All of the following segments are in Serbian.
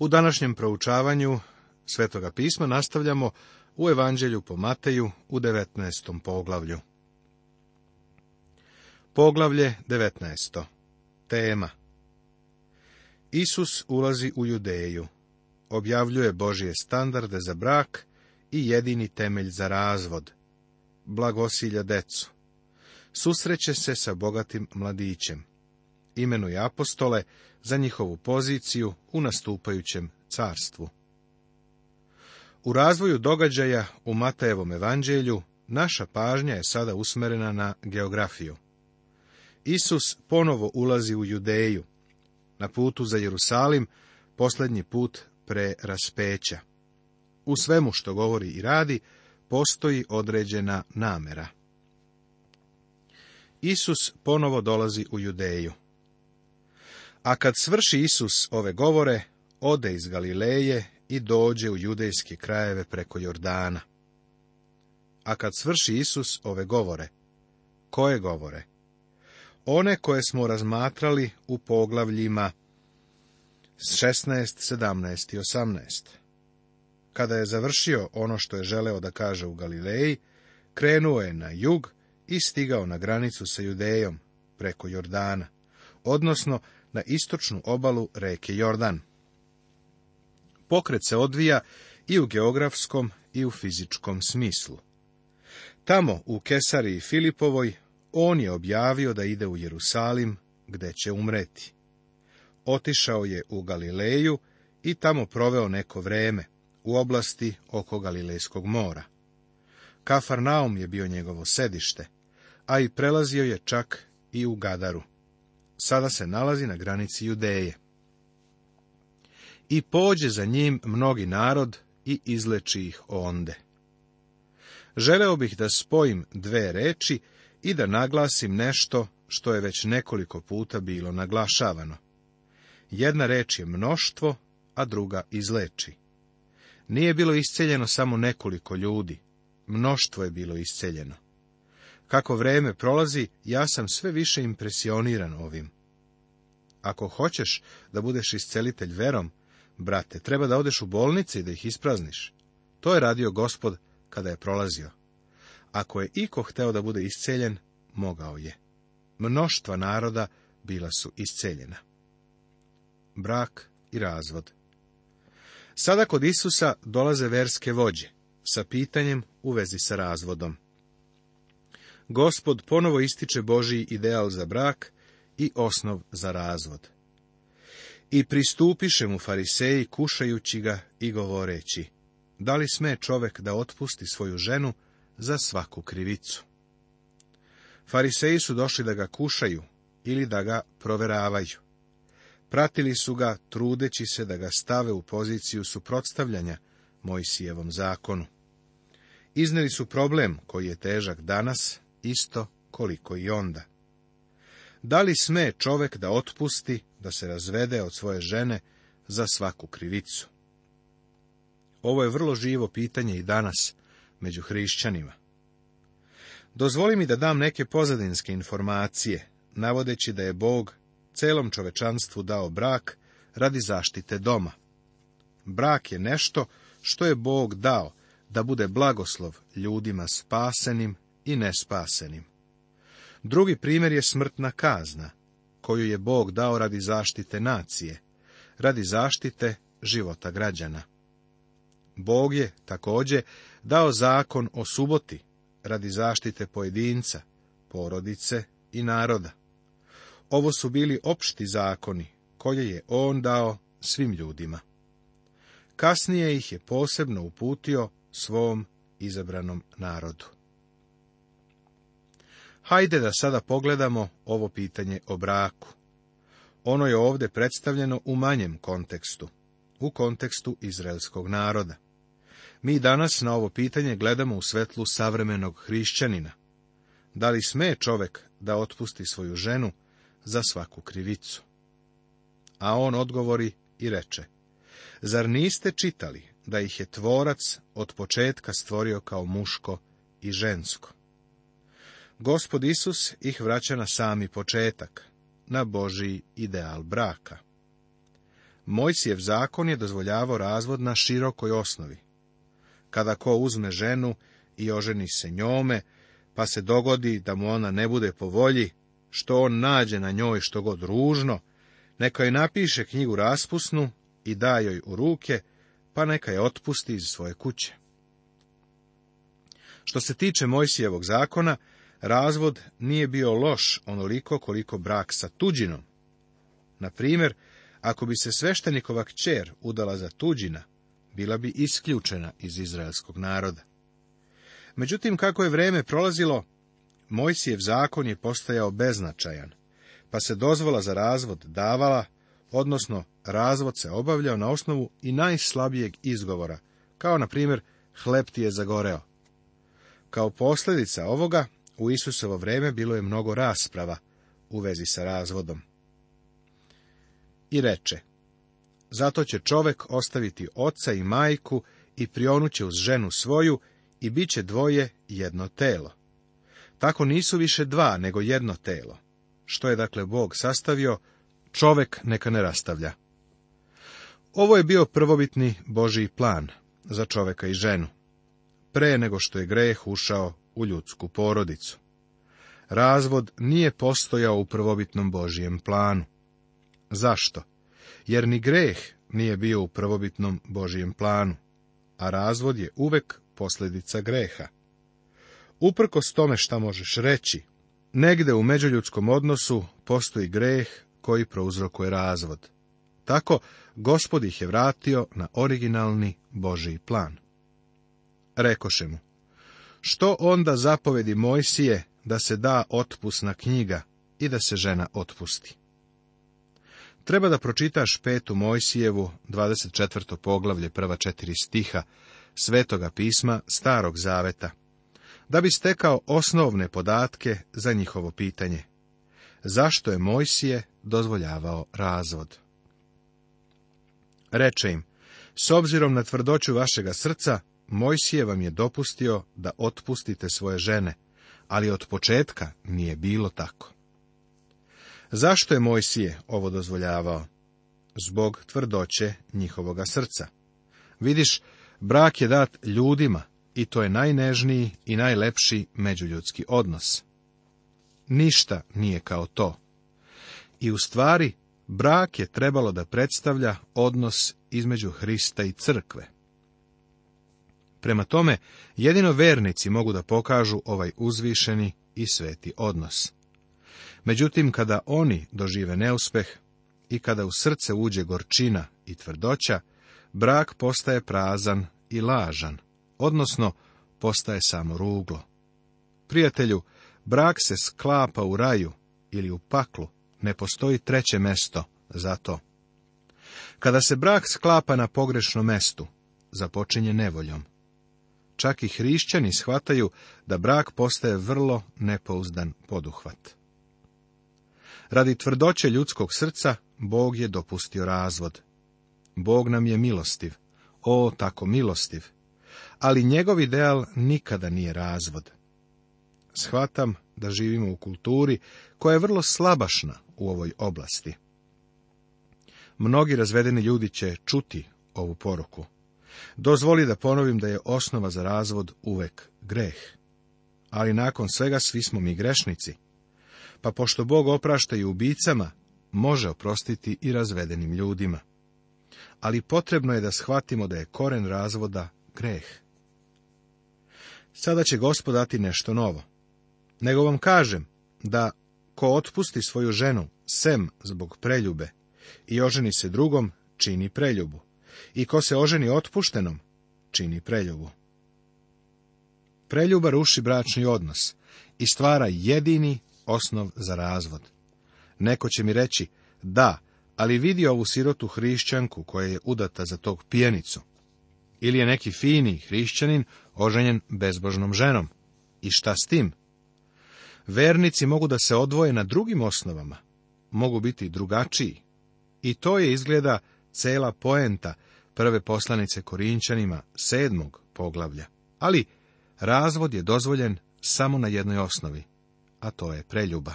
U današnjem proučavanju Svetoga pisma nastavljamo u Evanđelju po Mateju u 19. poglavlju. Poglavlje 19. Tema Isus ulazi u Judeju, objavljuje Božije standarde za brak i jedini temelj za razvod. Blagosilja decu. Susreće se sa bogatim mladićem imenuje apostole za njihovu poziciju u nastupajućem carstvu. U razvoju događaja u Matejevom evanđelju naša pažnja je sada usmerena na geografiju. Isus ponovo ulazi u Judeju, na putu za Jerusalim, posljednji put pre raspeća. U svemu što govori i radi, postoji određena namera. Isus ponovo dolazi u Judeju. A kad svrši Isus ove govore, ode iz Galileje i dođe u judejske krajeve preko Jordana. A kad svrši Isus ove govore, koje govore? One koje smo razmatrali u poglavljima 16, 17 i 18. Kada je završio ono što je želeo da kaže u Galileji, krenuo je na jug i stigao na granicu sa Judejom, preko Jordana, odnosno na istočnu obalu reke Jordan. Pokret se odvija i u geografskom i u fizičkom smislu. Tamo, u Kesariji Filipovoj, on je objavio da ide u Jerusalim, gde će umreti. Otišao je u Galileju i tamo proveo neko vreme, u oblasti oko Galilejskog mora. Kafarnaum je bio njegovo sedište, a i prelazio je čak i u Gadaru sada se nalazi na granici Judeje. I pođe za njim mnogi narod i izleči ih onde. Želeo bih da spojim dve reči i da naglasim nešto što je već nekoliko puta bilo naglašavano. Jedna reč je mnoštvo, a druga izleči. Nije bilo isceljeno samo nekoliko ljudi, mnoštvo je bilo isceljeno. Kako vreme prolazi, ja sam sve više impresioniran ovim. Ako hoćeš da budeš iscelitelj verom, brate, treba da odeš u bolnice i da ih isprazniš. To je radio gospod kada je prolazio. Ako je iko hteo da bude isceljen, mogao je. Mnoštva naroda bila su isceljena. Brak i razvod Sada kod Isusa dolaze verske vođe, sa pitanjem u vezi sa razvodom. Gospod ponovo ističe Božiji ideal za brak i osnov za razvod. I pristupiše mu fariseji kušajući ga i govoreći, da li sme čovek da otpusti svoju ženu za svaku krivicu? Fariseji su došli da ga kušaju ili da ga proveravaju. Pratili su ga, trudeći se da ga stave u poziciju suprotstavljanja Mojsijevom zakonu. Izneli su problem koji je težak danas isto koliko i onda. Da li sme čovek da otpusti, da se razvede od svoje žene za svaku krivicu? Ovo je vrlo živo pitanje i danas među hrišćanima. Dozvoli mi da dam neke pozadinske informacije, navodeći da je Bog celom čovečanstvu dao brak radi zaštite doma. Brak je nešto što je Bog dao da bude blagoslov ljudima spasenim i nespasenim. Drugi primjer je smrtna kazna, koju je Bog dao radi zaštite nacije, radi zaštite života građana. Bog je također dao zakon o suboti radi zaštite pojedinca, porodice i naroda. Ovo su bili opšti zakoni koje je on dao svim ljudima. Kasnije ih je posebno uputio svom izabranom narodu. Hajde da sada pogledamo ovo pitanje o braku. Ono je ovdje predstavljeno u manjem kontekstu, u kontekstu izraelskog naroda. Mi danas na ovo pitanje gledamo u svetlu savremenog hrišćanina. Da li sme čovek da otpusti svoju ženu za svaku krivicu? A on odgovori i reče, zar niste čitali da ih je tvorac od početka stvorio kao muško i žensko? Gospod Isus ih vraća na sami početak, na Božiji ideal braka. Mojsijev zakon je dozvoljavao razvod na širokoj osnovi. Kada ko uzme ženu i oženi se njome, pa se dogodi da mu ona ne bude po volji, što on nađe na njoj što god ružno, neka joj napiše knjigu raspusnu i da joj u ruke, pa neka je otpusti iz svoje kuće. Što se tiče Mojsijevog zakona, Razvod nije bio loš onoliko koliko brak sa tuđinom. Na primjer, ako bi se sveštenikova kćer udala za tuđina, bila bi isključena iz izraelskog naroda. Međutim, kako je vrijeme prolazilo, Mojsijev zakon je postajao beznačajan, pa se dozvola za razvod davala, odnosno razvod se obavljao na osnovu i najslabijeg izgovora, kao na primjer hleb ti je zagoreo. Kao posljedica ovoga, u Isusovo vrijeme bilo je mnogo rasprava u vezi sa razvodom. I reče, zato će čovek ostaviti oca i majku i prionuće uz ženu svoju i bit će dvoje jedno telo. Tako nisu više dva, nego jedno telo. Što je dakle Bog sastavio, čovek neka ne rastavlja. Ovo je bio prvobitni Božiji plan za čoveka i ženu, pre nego što je greh ušao u ljudsku porodicu. Razvod nije postojao u prvobitnom Božijem planu. Zašto? Jer ni greh nije bio u prvobitnom Božijem planu, a razvod je uvek posljedica greha. Uprkos tome šta možeš reći, negde u međuljudskom odnosu postoji greh koji prouzrokuje razvod. Tako, gospod ih je vratio na originalni Božiji plan. Rekoše mu, što onda zapovedi Mojsije da se da otpusna knjiga i da se žena otpusti? Treba da pročitaš petu Mojsijevu, 24. poglavlje, prva četiri stiha, Svetoga pisma Starog Zaveta, da bi stekao osnovne podatke za njihovo pitanje. Zašto je Mojsije dozvoljavao razvod? Reče im, s obzirom na tvrdoću vašega srca, Mojsije vam je dopustio da otpustite svoje žene, ali od početka nije bilo tako. Zašto je Mojsije ovo dozvoljavao? Zbog tvrdoće njihovoga srca. Vidiš, brak je dat ljudima i to je najnežniji i najlepši međuljudski odnos. Ništa nije kao to. I u stvari, brak je trebalo da predstavlja odnos između Hrista i crkve. Prema tome, jedino vernici mogu da pokažu ovaj uzvišeni i sveti odnos. Međutim, kada oni dožive neuspeh i kada u srce uđe gorčina i tvrdoća, brak postaje prazan i lažan, odnosno postaje samo ruglo. Prijatelju, brak se sklapa u raju ili u paklu, ne postoji treće mesto za to. Kada se brak sklapa na pogrešnom mestu, započinje nevoljom. Čak i hrišćani shvataju da brak postaje vrlo nepouzdan poduhvat. Radi tvrdoće ljudskog srca, Bog je dopustio razvod. Bog nam je milostiv, o tako milostiv, ali njegov ideal nikada nije razvod. Shvatam da živimo u kulturi koja je vrlo slabašna u ovoj oblasti. Mnogi razvedeni ljudi će čuti ovu poruku. Dozvoli da ponovim da je osnova za razvod uvek greh. Ali nakon svega svi smo mi grešnici. Pa pošto Bog oprašta i ubicama, može oprostiti i razvedenim ljudima. Ali potrebno je da shvatimo da je koren razvoda greh. Sada će gospod dati nešto novo. Nego vam kažem da ko otpusti svoju ženu, sem zbog preljube, i oženi se drugom, čini preljubu i ko se oženi otpuštenom, čini preljubu. Preljuba ruši bračni odnos i stvara jedini osnov za razvod. Neko će mi reći, da, ali vidi ovu sirotu hrišćanku koja je udata za tog pijenicu. Ili je neki fini hrišćanin oženjen bezbožnom ženom. I šta s tim? Vernici mogu da se odvoje na drugim osnovama, mogu biti drugačiji. I to je izgleda cela poenta prve poslanice Korinčanima sedmog poglavlja. Ali razvod je dozvoljen samo na jednoj osnovi, a to je preljuba.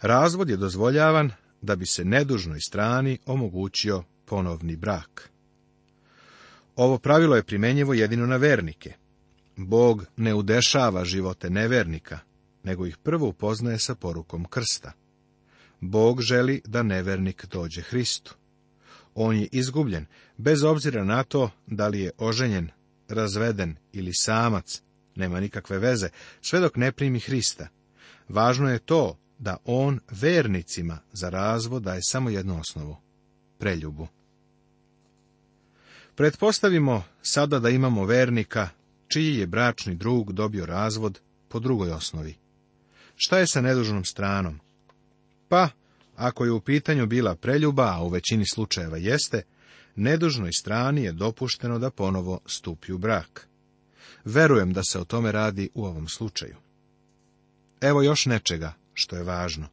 Razvod je dozvoljavan da bi se nedužnoj strani omogućio ponovni brak. Ovo pravilo je primjenjivo jedino na vernike. Bog ne udešava živote nevernika, nego ih prvo upoznaje sa porukom krsta. Bog želi da nevernik dođe Hristu. On je izgubljen, bez obzira na to da li je oženjen, razveden ili samac, nema nikakve veze, sve dok ne primi Hrista. Važno je to da on vernicima za razvod daje samo jednu osnovu, preljubu. Pretpostavimo sada da imamo vernika čiji je bračni drug dobio razvod po drugoj osnovi. Šta je sa nedužnom stranom? pa, ako je u pitanju bila preljuba, a u većini slučajeva jeste, nedužnoj strani je dopušteno da ponovo stupi u brak. Verujem da se o tome radi u ovom slučaju. Evo još nečega što je važno.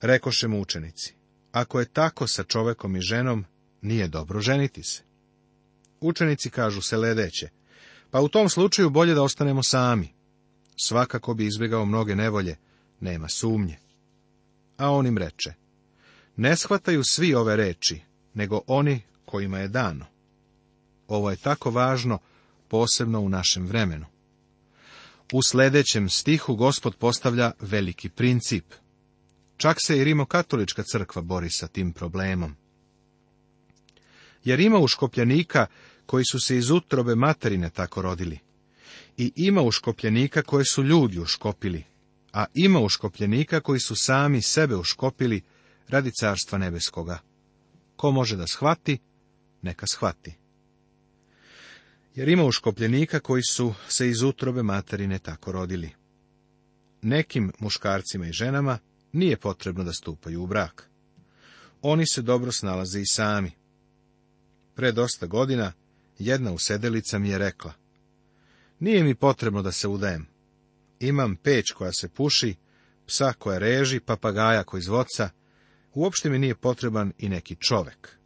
Rekoše mu učenici, ako je tako sa čovekom i ženom, nije dobro ženiti se. Učenici kažu se ledeće, pa u tom slučaju bolje da ostanemo sami. Svakako bi izbjegao mnoge nevolje, nema sumnje a on im reče, ne shvataju svi ove reči, nego oni kojima je dano. Ovo je tako važno, posebno u našem vremenu. U sljedećem stihu gospod postavlja veliki princip. Čak se i rimokatolička crkva bori sa tim problemom. Jer ima u koji su se iz utrobe materine tako rodili. I ima u škopljenika koje su ljudi uškopili, a ima uškopljenika koji su sami sebe uškopili radi carstva nebeskoga. Ko može da shvati, neka shvati. Jer ima uškopljenika koji su se iz utrobe materine tako rodili. Nekim muškarcima i ženama nije potrebno da stupaju u brak. Oni se dobro snalaze i sami. Pre dosta godina jedna usedelica mi je rekla, nije mi potrebno da se udajem imam peć koja se puši, psa koja reži, papagaja koji zvoca, uopšte mi nije potreban i neki čovek.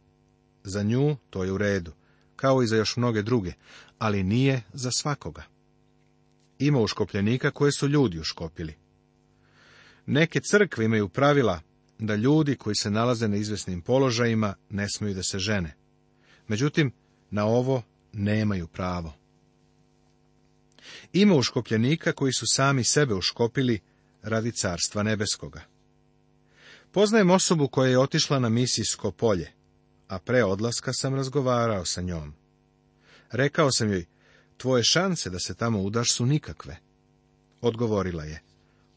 Za nju to je u redu, kao i za još mnoge druge, ali nije za svakoga. Ima uškopljenika koje su ljudi uškopili. Neke crkve imaju pravila da ljudi koji se nalaze na izvesnim položajima ne smiju da se žene. Međutim, na ovo nemaju pravo. Ima uškopljenika koji su sami sebe uškopili radi carstva nebeskoga. Poznajem osobu koja je otišla na misijsko polje, a pre odlaska sam razgovarao sa njom. Rekao sam joj, tvoje šanse da se tamo udaš su nikakve. Odgovorila je,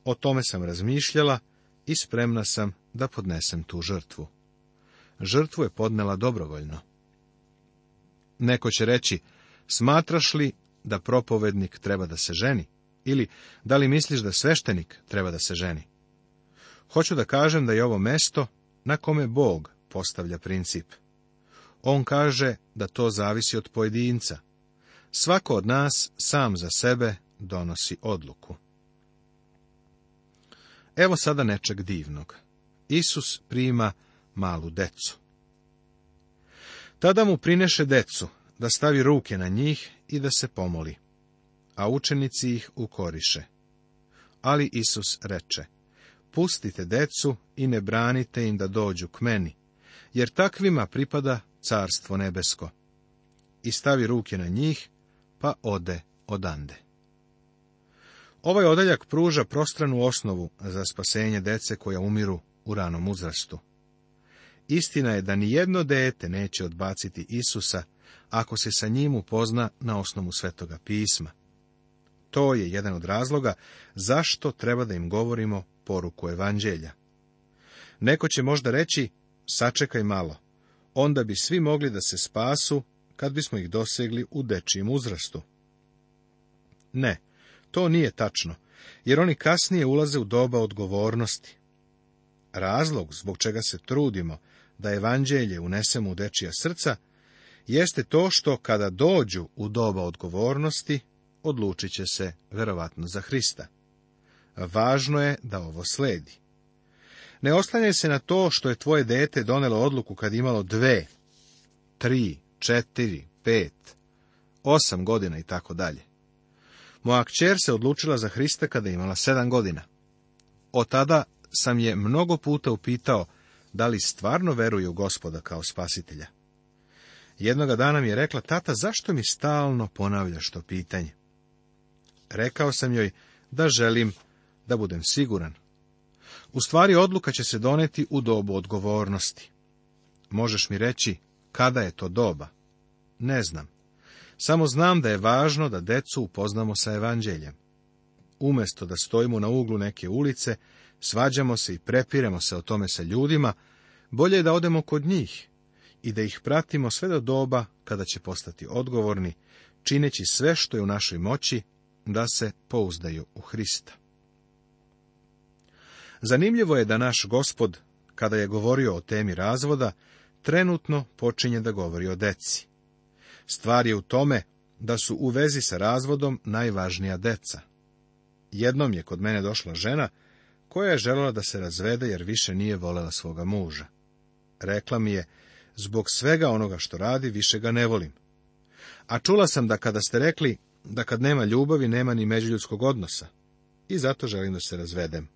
o tome sam razmišljala i spremna sam da podnesem tu žrtvu. Žrtvu je podnela dobrovoljno. Neko će reći, smatraš li da propovednik treba da se ženi? Ili da li misliš da sveštenik treba da se ženi? Hoću da kažem da je ovo mesto na kome Bog postavlja princip. On kaže da to zavisi od pojedinca. Svako od nas sam za sebe donosi odluku. Evo sada nečeg divnog. Isus prima malu decu. Tada mu prineše decu, da stavi ruke na njih i da se pomoli, a učenici ih ukoriše. Ali Isus reče, pustite decu i ne branite im da dođu k meni, jer takvima pripada carstvo nebesko. I stavi ruke na njih, pa ode odande. Ovaj odaljak pruža prostranu osnovu za spasenje dece koja umiru u ranom uzrastu. Istina je da ni jedno dete neće odbaciti Isusa ako se sa njim upozna na osnovu Svetoga pisma. To je jedan od razloga zašto treba da im govorimo poruku evanđelja. Neko će možda reći, sačekaj malo, onda bi svi mogli da se spasu kad bismo ih dosegli u dečijem uzrastu. Ne, to nije tačno, jer oni kasnije ulaze u doba odgovornosti. Razlog zbog čega se trudimo da evanđelje unesemo u dečija srca jeste to što kada dođu u doba odgovornosti, odlučit će se verovatno za Hrista. Važno je da ovo sledi. Ne oslanjaj se na to što je tvoje dete donelo odluku kad imalo dve, tri, četiri, pet, osam godina i tako dalje. Moja kćer se odlučila za Hrista kada je imala sedam godina. Od tada sam je mnogo puta upitao da li stvarno veruje u gospoda kao spasitelja. Jednoga dana mi je rekla, tata, zašto mi stalno ponavljaš to pitanje? Rekao sam joj da želim da budem siguran. U stvari odluka će se doneti u dobu odgovornosti. Možeš mi reći kada je to doba? Ne znam. Samo znam da je važno da decu upoznamo sa evanđeljem. Umesto da stojimo na uglu neke ulice, svađamo se i prepiremo se o tome sa ljudima, bolje je da odemo kod njih i da ih pratimo sve do doba kada će postati odgovorni, čineći sve što je u našoj moći da se pouzdaju u Hrista. Zanimljivo je da naš gospod, kada je govorio o temi razvoda, trenutno počinje da govori o deci. Stvar je u tome da su u vezi sa razvodom najvažnija deca. Jednom je kod mene došla žena koja je željela da se razvede jer više nije volela svoga muža. Rekla mi je zbog svega onoga što radi, više ga ne volim. A čula sam da kada ste rekli da kad nema ljubavi, nema ni međuljudskog odnosa. I zato želim da se razvedem.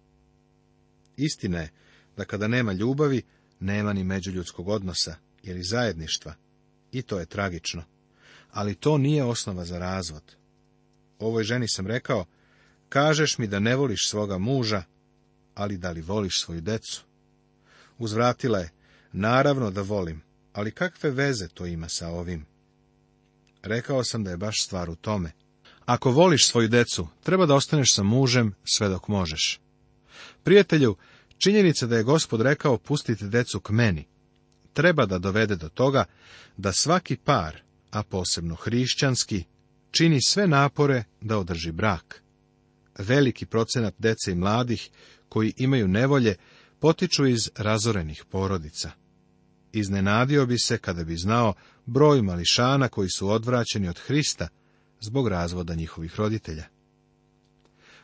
Istina je da kada nema ljubavi, nema ni međuljudskog odnosa, ili zajedništva. I to je tragično. Ali to nije osnova za razvod. Ovoj ženi sam rekao, kažeš mi da ne voliš svoga muža, ali da li voliš svoju decu? Uzvratila je, Naravno da volim, ali kakve veze to ima sa ovim? Rekao sam da je baš stvar u tome. Ako voliš svoju decu, treba da ostaneš sa mužem sve dok možeš. Prijatelju, činjenica da je gospod rekao pustite decu k meni, treba da dovede do toga da svaki par, a posebno hrišćanski, čini sve napore da održi brak. Veliki procenat dece i mladih koji imaju nevolje potiču iz razorenih porodica. Iznenadio bi se kada bi znao broj mališana koji su odvraćeni od Hrista zbog razvoda njihovih roditelja.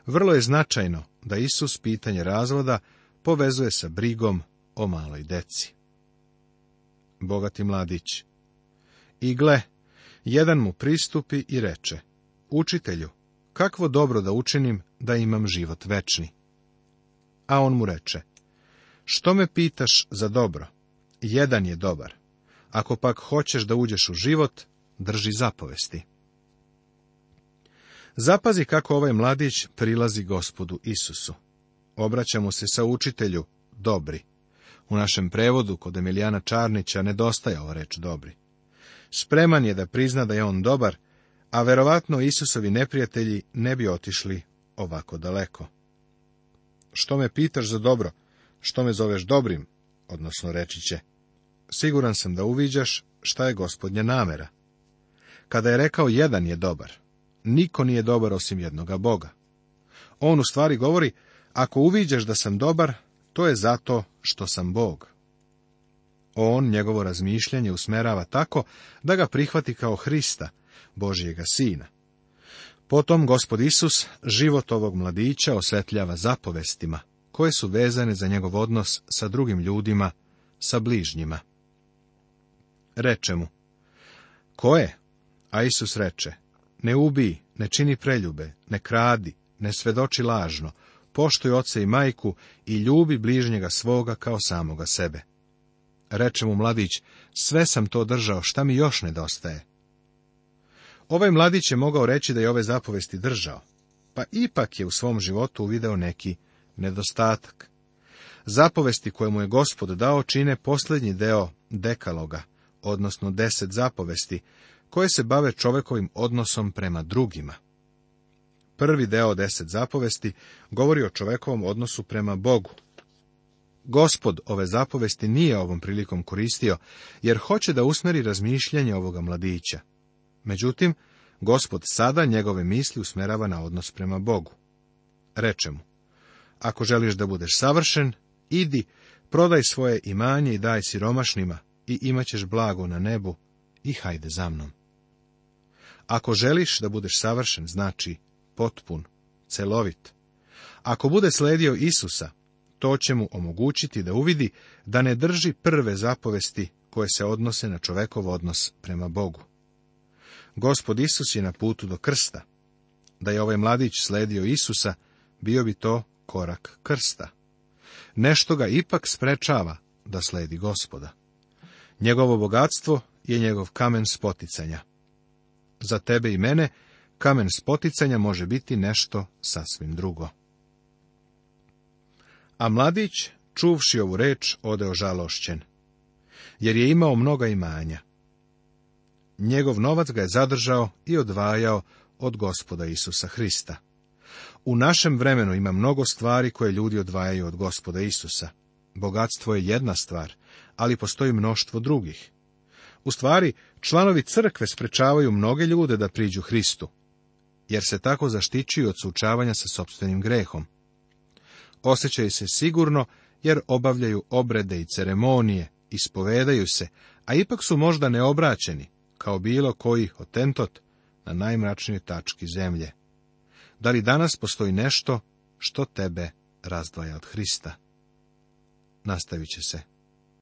Vrlo je značajno da Isus pitanje razvoda povezuje sa brigom o maloj deci. Bogati mladić. I gle, jedan mu pristupi i reče, učitelju, kakvo dobro da učinim da imam život večni. A on mu reče, što me pitaš za dobro? jedan je dobar. Ako pak hoćeš da uđeš u život, drži zapovesti. Zapazi kako ovaj mladić prilazi gospodu Isusu. Obraćamo se sa učitelju, dobri. U našem prevodu kod Emilijana Čarnića nedostaje ova reč dobri. Spreman je da prizna da je on dobar, a verovatno Isusovi neprijatelji ne bi otišli ovako daleko. Što me pitaš za dobro? Što me zoveš dobrim? odnosno reći će, siguran sam da uviđaš šta je gospodnja namera. Kada je rekao jedan je dobar, niko nije dobar osim jednoga Boga. On u stvari govori, ako uviđaš da sam dobar, to je zato što sam Bog. On njegovo razmišljanje usmerava tako da ga prihvati kao Hrista, Božijega sina. Potom gospod Isus život ovog mladića osvetljava zapovestima, koje su vezane za njegov odnos sa drugim ljudima, sa bližnjima. Reče mu, koje? A Isus reče, ne ubi, ne čini preljube, ne kradi, ne svedoči lažno, poštuj oce i majku i ljubi bližnjega svoga kao samoga sebe. Reče mu mladić, sve sam to držao, šta mi još nedostaje? Ovaj mladić je mogao reći da je ove zapovesti držao, pa ipak je u svom životu uvideo neki nedostatak. Zapovesti koje mu je gospod dao čine posljednji deo dekaloga, odnosno deset zapovesti, koje se bave čovekovim odnosom prema drugima. Prvi deo deset zapovesti govori o čovekovom odnosu prema Bogu. Gospod ove zapovesti nije ovom prilikom koristio, jer hoće da usmeri razmišljanje ovoga mladića. Međutim, gospod sada njegove misli usmerava na odnos prema Bogu. Reče mu, ako želiš da budeš savršen, idi, prodaj svoje imanje i daj siromašnima i imat ćeš blago na nebu i hajde za mnom. Ako želiš da budeš savršen, znači potpun, celovit. Ako bude sledio Isusa, to će mu omogućiti da uvidi da ne drži prve zapovesti koje se odnose na čovekov odnos prema Bogu. Gospod Isus je na putu do krsta. Da je ovaj mladić sledio Isusa, bio bi to korak krsta. Nešto ga ipak sprečava da sledi gospoda. Njegovo bogatstvo je njegov kamen spoticanja. Za tebe i mene kamen spoticanja može biti nešto sasvim drugo. A mladić, čuvši ovu reč, ode ožalošćen, jer je imao mnoga imanja. Njegov novac ga je zadržao i odvajao od gospoda Isusa Hrista. U našem vremenu ima mnogo stvari koje ljudi odvajaju od gospoda Isusa. Bogatstvo je jedna stvar, ali postoji mnoštvo drugih. U stvari, članovi crkve sprečavaju mnoge ljude da priđu Hristu, jer se tako zaštićuju od sučavanja sa sobstvenim grehom. Osećaju se sigurno, jer obavljaju obrede i ceremonije, ispovedaju se, a ipak su možda neobraćeni, kao bilo koji otentot na najmračnijoj tački zemlje. Da li danas postoji nešto što tebe razdvaja od Hrista? Nastavit će se